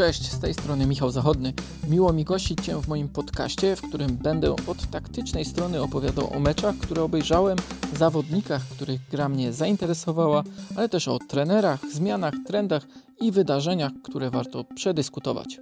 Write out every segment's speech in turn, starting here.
Cześć, z tej strony Michał Zachodny. Miło mi gościć Cię w moim podcaście, w którym będę od taktycznej strony opowiadał o meczach, które obejrzałem, zawodnikach, których gra mnie zainteresowała, ale też o trenerach, zmianach, trendach i wydarzeniach, które warto przedyskutować.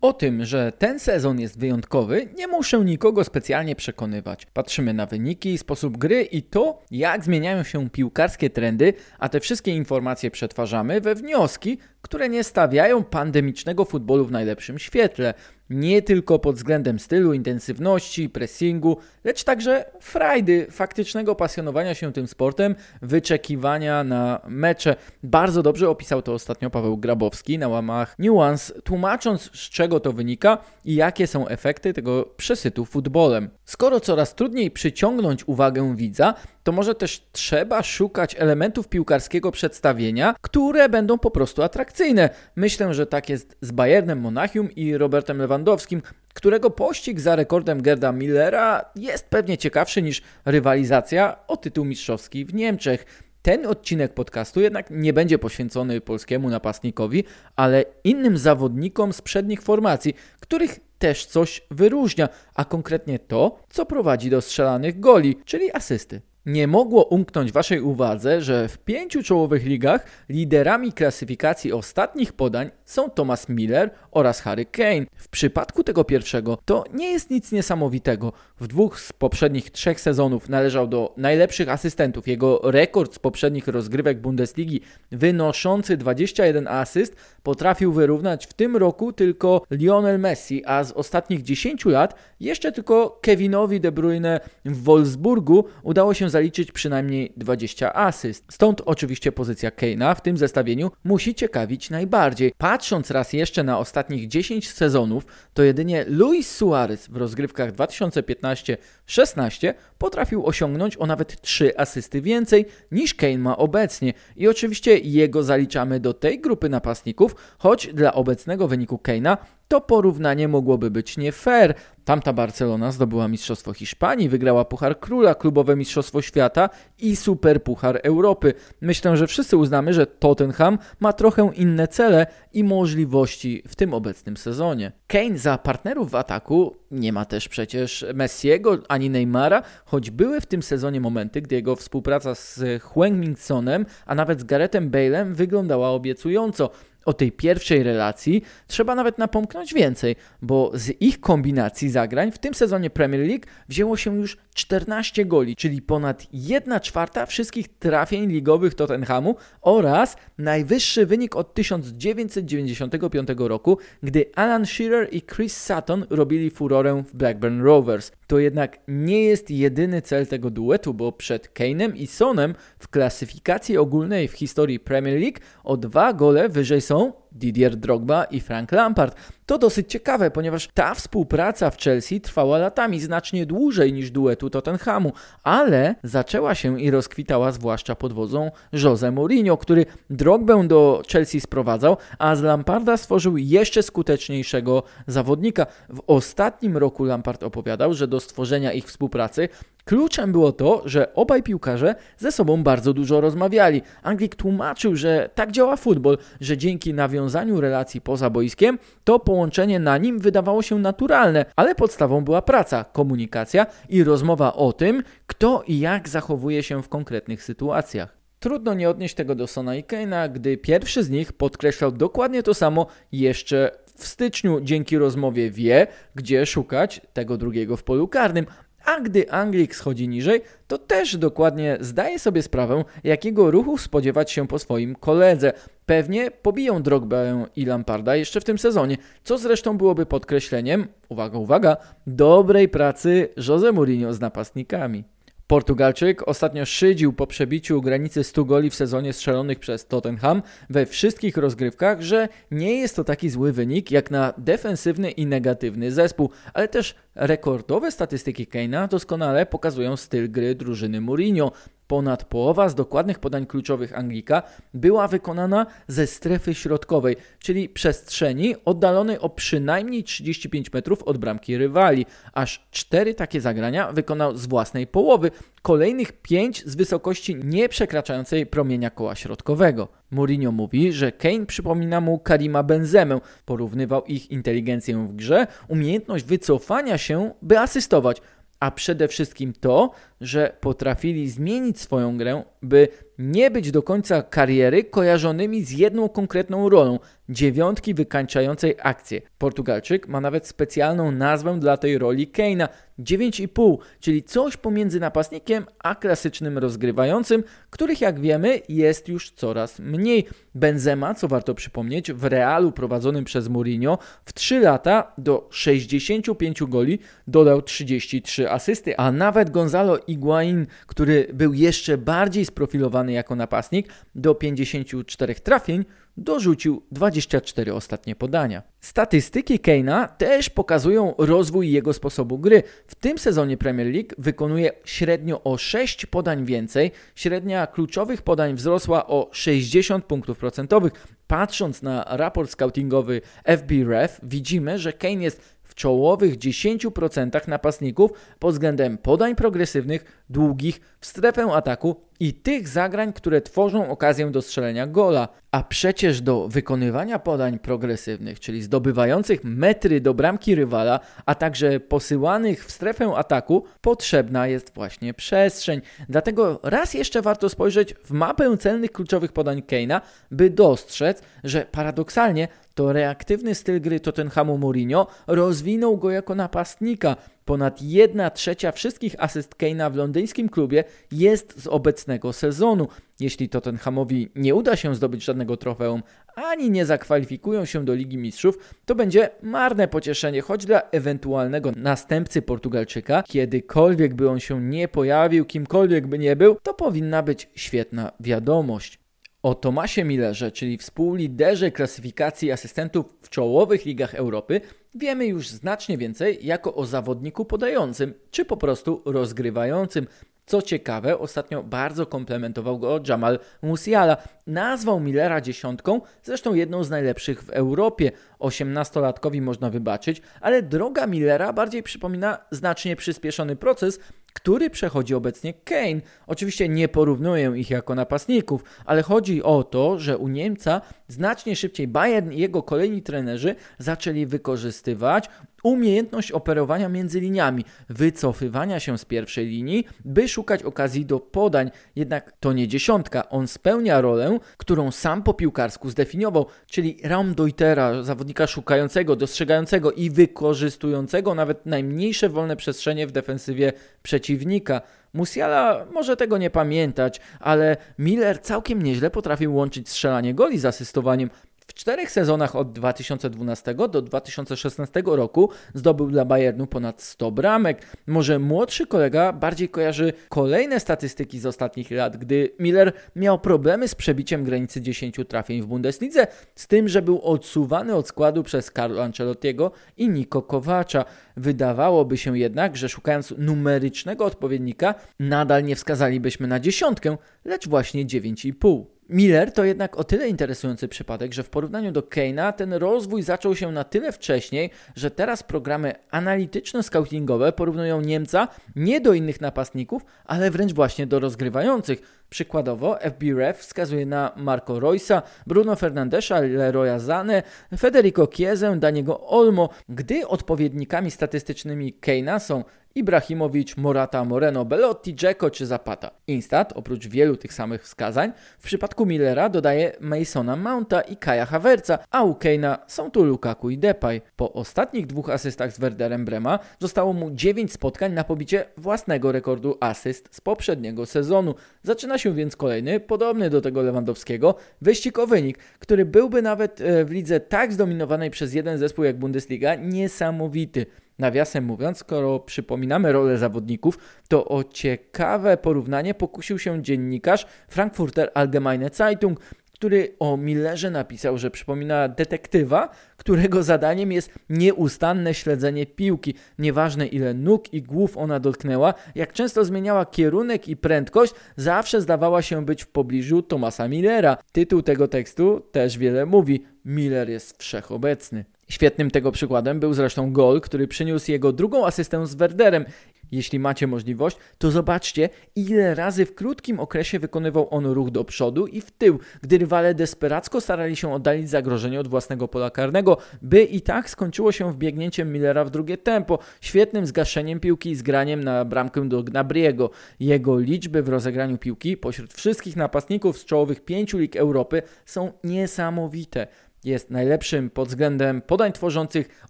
O tym, że ten sezon jest wyjątkowy, nie muszę nikogo specjalnie przekonywać. Patrzymy na wyniki, sposób gry i to, jak zmieniają się piłkarskie trendy, a te wszystkie informacje przetwarzamy we wnioski, które nie stawiają pandemicznego futbolu w najlepszym świetle nie tylko pod względem stylu, intensywności, pressingu, lecz także frajdy, faktycznego pasjonowania się tym sportem, wyczekiwania na mecze. Bardzo dobrze opisał to ostatnio Paweł Grabowski na łamach Nuance, tłumacząc z czego to wynika i jakie są efekty tego przesytu futbolem. Skoro coraz trudniej przyciągnąć uwagę widza, to może też trzeba szukać elementów piłkarskiego przedstawienia, które będą po prostu atrakcyjne. Myślę, że tak jest z Bayernem Monachium i Robertem Lewandowskim, którego pościg za rekordem Gerda Millera jest pewnie ciekawszy niż rywalizacja o tytuł mistrzowski w Niemczech. Ten odcinek podcastu jednak nie będzie poświęcony polskiemu napastnikowi, ale innym zawodnikom z przednich formacji, których też coś wyróżnia, a konkretnie to, co prowadzi do strzelanych goli, czyli asysty. Nie mogło umknąć Waszej uwadze, że w pięciu czołowych ligach liderami klasyfikacji ostatnich podań są Thomas Miller oraz Harry Kane. W przypadku tego pierwszego to nie jest nic niesamowitego. W dwóch z poprzednich trzech sezonów należał do najlepszych asystentów. Jego rekord z poprzednich rozgrywek Bundesligi wynoszący 21 asyst potrafił wyrównać w tym roku tylko Lionel Messi, a z ostatnich 10 lat jeszcze tylko Kevinowi De Bruyne w Wolfsburgu udało się zaliczyć przynajmniej 20 asyst. Stąd oczywiście pozycja Keina w tym zestawieniu musi ciekawić najbardziej. Patrząc raz jeszcze na ostatnich 10 sezonów, to jedynie Luis Suarez w rozgrywkach 2015-16 potrafił osiągnąć o nawet 3 asysty więcej niż Kane ma obecnie. I oczywiście jego zaliczamy do tej grupy napastników, choć dla obecnego wyniku Kane'a to porównanie mogłoby być nie fair. Tamta Barcelona zdobyła Mistrzostwo Hiszpanii, wygrała Puchar Króla, Klubowe Mistrzostwo Świata i Super Puchar Europy. Myślę, że wszyscy uznamy, że Tottenham ma trochę inne cele i możliwości w tym obecnym sezonie. Kane za partnerów w ataku nie ma też przecież Messiego ani Neymara, choć były w tym sezonie momenty, gdy jego współpraca z Hwang-Minsonem, a nawet z Garethem Bale'em wyglądała obiecująco o tej pierwszej relacji trzeba nawet napomknąć więcej, bo z ich kombinacji zagrań w tym sezonie Premier League wzięło się już 14 goli, czyli ponad 1 czwarta wszystkich trafień ligowych Tottenhamu oraz najwyższy wynik od 1995 roku, gdy Alan Shearer i Chris Sutton robili furorę w Blackburn Rovers. To jednak nie jest jedyny cel tego duetu, bo przed Kane'em i Sonem w klasyfikacji ogólnej w historii Premier League o dwa gole wyżej są Então, Didier Drogba i Frank Lampard. To dosyć ciekawe, ponieważ ta współpraca w Chelsea trwała latami, znacznie dłużej niż duetu Tottenhamu, ale zaczęła się i rozkwitała zwłaszcza pod wodzą Jose Mourinho, który Drogbę do Chelsea sprowadzał, a z Lamparda stworzył jeszcze skuteczniejszego zawodnika. W ostatnim roku Lampard opowiadał, że do stworzenia ich współpracy Kluczem było to, że obaj piłkarze ze sobą bardzo dużo rozmawiali. Anglik tłumaczył, że tak działa futbol, że dzięki nawiązaniu relacji poza boiskiem, to połączenie na nim wydawało się naturalne, ale podstawą była praca, komunikacja i rozmowa o tym, kto i jak zachowuje się w konkretnych sytuacjach. Trudno nie odnieść tego do Sona i Kane'a, gdy pierwszy z nich podkreślał dokładnie to samo jeszcze w styczniu dzięki rozmowie wie, gdzie szukać tego drugiego w polu karnym, a gdy Anglik schodzi niżej, to też dokładnie zdaje sobie sprawę, jakiego ruchu spodziewać się po swoim koledze. Pewnie pobiją Drogbę i Lamparda jeszcze w tym sezonie, co zresztą byłoby podkreśleniem, uwaga, uwaga, dobrej pracy Jose Mourinho z napastnikami. Portugalczyk ostatnio szydził po przebiciu granicy 100 goli w sezonie strzelonych przez Tottenham we wszystkich rozgrywkach, że nie jest to taki zły wynik jak na defensywny i negatywny zespół, ale też rekordowe statystyki Keina doskonale pokazują styl gry drużyny Mourinho. Ponad połowa z dokładnych podań kluczowych Anglika była wykonana ze strefy środkowej, czyli przestrzeni oddalonej o przynajmniej 35 metrów od bramki rywali. Aż cztery takie zagrania wykonał z własnej połowy, kolejnych pięć z wysokości nie przekraczającej promienia koła środkowego. Mourinho mówi, że Kane przypomina mu Karima Benzemę, porównywał ich inteligencję w grze, umiejętność wycofania się, by asystować, a przede wszystkim to, że potrafili zmienić swoją grę, by nie być do końca kariery kojarzonymi z jedną konkretną rolą dziewiątki wykańczającej akcję. Portugalczyk ma nawet specjalną nazwę dla tej roli Keina 9,5, czyli coś pomiędzy napastnikiem a klasycznym rozgrywającym, których jak wiemy jest już coraz mniej. Benzema, co warto przypomnieć, w Realu prowadzonym przez Mourinho w 3 lata do 65 goli dodał 33 asysty, a nawet Gonzalo Higuain, który był jeszcze bardziej sprofilowany jako napastnik, do 54 trafień dorzucił 24 ostatnie podania. Statystyki Keina też pokazują rozwój jego sposobu gry. W tym sezonie Premier League wykonuje średnio o 6 podań więcej. Średnia kluczowych podań wzrosła o 60 punktów procentowych. Patrząc na raport scoutingowy FBref, widzimy, że Kane jest w czołowych 10% napastników pod względem podań progresywnych, długich, w strefę ataku i tych zagrań, które tworzą okazję do strzelenia gola. A przecież do wykonywania podań progresywnych, czyli zdobywających metry do bramki rywala, a także posyłanych w strefę ataku, potrzebna jest właśnie przestrzeń. Dlatego raz jeszcze warto spojrzeć w mapę celnych kluczowych podań Keina, by dostrzec, że paradoksalnie to reaktywny styl gry Tottenhamu Mourinho rozwinął go jako napastnika. Ponad 1 trzecia wszystkich asyst Keina w londyńskim klubie jest z obecnego sezonu. Jeśli Tottenhamowi nie uda się zdobyć żadnego trofeum, ani nie zakwalifikują się do Ligi Mistrzów, to będzie marne pocieszenie, choć dla ewentualnego następcy Portugalczyka, kiedykolwiek by on się nie pojawił, kimkolwiek by nie był, to powinna być świetna wiadomość. O Tomasie Millerze, czyli współliderze klasyfikacji asystentów w czołowych ligach Europy, wiemy już znacznie więcej jako o zawodniku podającym, czy po prostu rozgrywającym. Co ciekawe, ostatnio bardzo komplementował go Jamal Musiala. Nazwał Millera dziesiątką, zresztą jedną z najlepszych w Europie. Osiemnastolatkowi można wybaczyć, ale droga Millera bardziej przypomina znacznie przyspieszony proces, który przechodzi obecnie Kane. Oczywiście nie porównuję ich jako napastników, ale chodzi o to, że u Niemca znacznie szybciej Bayern i jego kolejni trenerzy zaczęli wykorzystywać umiejętność operowania między liniami, wycofywania się z pierwszej linii, by szukać okazji do podań. Jednak to nie dziesiątka, on spełnia rolę, którą sam po piłkarsku zdefiniował, czyli Raumdeutera, zawodnika szukającego, dostrzegającego i wykorzystującego nawet najmniejsze wolne przestrzenie w defensywie przeciwnika. Musiala może tego nie pamiętać, ale Miller całkiem nieźle potrafił łączyć strzelanie goli z asystowaniem. W czterech sezonach od 2012 do 2016 roku zdobył dla Bayernu ponad 100 bramek. Może młodszy kolega bardziej kojarzy kolejne statystyki z ostatnich lat, gdy Miller miał problemy z przebiciem granicy 10 trafień w Bundeslidze, z tym, że był odsuwany od składu przez Carlo Ancelottiego i Niko Kowacza. Wydawałoby się jednak, że szukając numerycznego odpowiednika, nadal nie wskazalibyśmy na dziesiątkę, lecz właśnie 9,5. Miller to jednak o tyle interesujący przypadek, że w porównaniu do Keina ten rozwój zaczął się na tyle wcześniej, że teraz programy analityczno-scoutingowe porównują Niemca nie do innych napastników, ale wręcz właśnie do rozgrywających. Przykładowo FBref wskazuje na Marco Roysa, Bruno Fernandesza, Leroya Zane, Federico Chiesę, Daniego Olmo, gdy odpowiednikami statystycznymi Keina są Ibrahimowicz, Morata, Moreno, Belotti, Dzeko czy Zapata. Instat, oprócz wielu tych samych wskazań, w przypadku Millera dodaje Masona Mounta i Kaja Havertza, a u Keina są tu Lukaku i Depay. Po ostatnich dwóch asystach z Werderem Brema zostało mu 9 spotkań na pobicie własnego rekordu asyst z poprzedniego sezonu. Zaczyna się więc kolejny, podobny do tego Lewandowskiego, wyścig o wynik, który byłby nawet e, w lidze tak zdominowanej przez jeden zespół jak Bundesliga niesamowity. Nawiasem mówiąc, skoro przypominamy rolę zawodników, to o ciekawe porównanie pokusił się dziennikarz Frankfurter Allgemeine Zeitung, który o Millerze napisał, że przypomina detektywa, którego zadaniem jest nieustanne śledzenie piłki. Nieważne ile nóg i głów ona dotknęła, jak często zmieniała kierunek i prędkość, zawsze zdawała się być w pobliżu Thomasa Millera. Tytuł tego tekstu też wiele mówi. Miller jest wszechobecny. Świetnym tego przykładem był zresztą gol, który przyniósł jego drugą asystę z Werderem jeśli macie możliwość, to zobaczcie, ile razy w krótkim okresie wykonywał on ruch do przodu i w tył, gdy rywale desperacko starali się oddalić zagrożenie od własnego pola karnego, by i tak skończyło się wbiegnięciem Millera w drugie tempo, świetnym zgaszeniem piłki i zgraniem na bramkę do Gnabriego. Jego liczby w rozegraniu piłki pośród wszystkich napastników z czołowych pięciu lig Europy są niesamowite. Jest najlepszym pod względem podań tworzących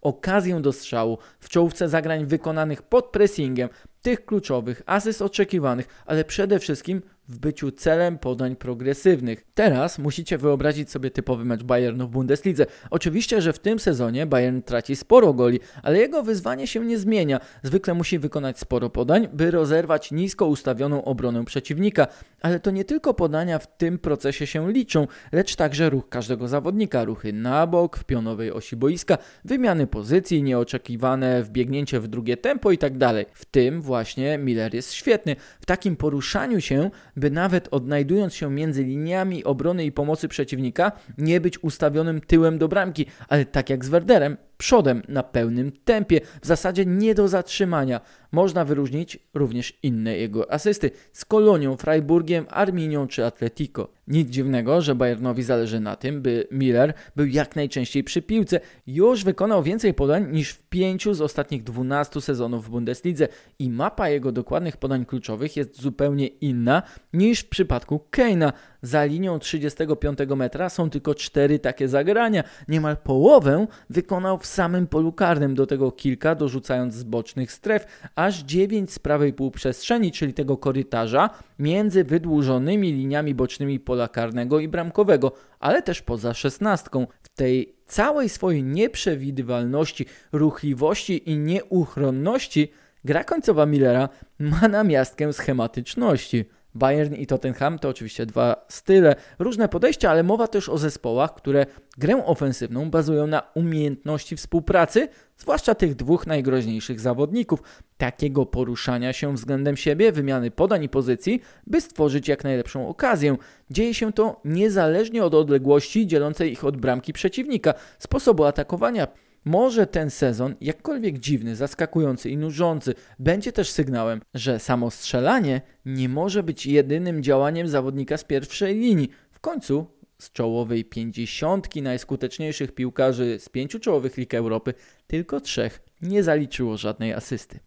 okazję do strzału w czołówce zagrań wykonanych pod pressingem, tych kluczowych, asyst oczekiwanych, ale przede wszystkim w byciu celem podań progresywnych. Teraz musicie wyobrazić sobie typowy mecz Bayernu w Bundeslidze. Oczywiście, że w tym sezonie Bayern traci sporo goli, ale jego wyzwanie się nie zmienia. Zwykle musi wykonać sporo podań, by rozerwać nisko ustawioną obronę przeciwnika. Ale to nie tylko podania w tym procesie się liczą, lecz także ruch każdego zawodnika, ruchy na bok, w pionowej osi boiska, wymiany pozycji, nieoczekiwane wbiegnięcie w drugie tempo itd. Tak w tym właśnie Miller jest świetny. W takim poruszaniu się by nawet odnajdując się między liniami obrony i pomocy przeciwnika, nie być ustawionym tyłem do bramki, ale tak jak z Werderem, przodem na pełnym tempie, w zasadzie nie do zatrzymania. Można wyróżnić również inne jego asysty z Kolonią, Freiburgiem, Arminią czy Atletico. Nic dziwnego, że Bayernowi zależy na tym, by Miller był jak najczęściej przy piłce. Już wykonał więcej podań niż w pięciu z ostatnich 12 sezonów w Bundeslidze i mapa jego dokładnych podań kluczowych jest zupełnie inna niż w przypadku Keina. Za linią 35 metra są tylko cztery takie zagrania. Niemal połowę wykonał w samym polu karnym, do tego kilka dorzucając z bocznych stref, aż 9 z prawej półprzestrzeni, czyli tego korytarza między wydłużonymi liniami bocznymi pola karnego i bramkowego, ale też poza szesnastką. W tej całej swojej nieprzewidywalności, ruchliwości i nieuchronności gra końcowa Millera ma namiastkę schematyczności. Bayern i Tottenham to oczywiście dwa style, różne podejścia, ale mowa też o zespołach, które grę ofensywną bazują na umiejętności współpracy, zwłaszcza tych dwóch najgroźniejszych zawodników, takiego poruszania się względem siebie, wymiany podań i pozycji, by stworzyć jak najlepszą okazję. Dzieje się to niezależnie od odległości dzielącej ich od bramki przeciwnika, sposobu atakowania może ten sezon, jakkolwiek dziwny, zaskakujący i nużący, będzie też sygnałem, że samo strzelanie nie może być jedynym działaniem zawodnika z pierwszej linii. W końcu z czołowej pięćdziesiątki najskuteczniejszych piłkarzy z pięciu czołowych lig Europy tylko trzech nie zaliczyło żadnej asysty.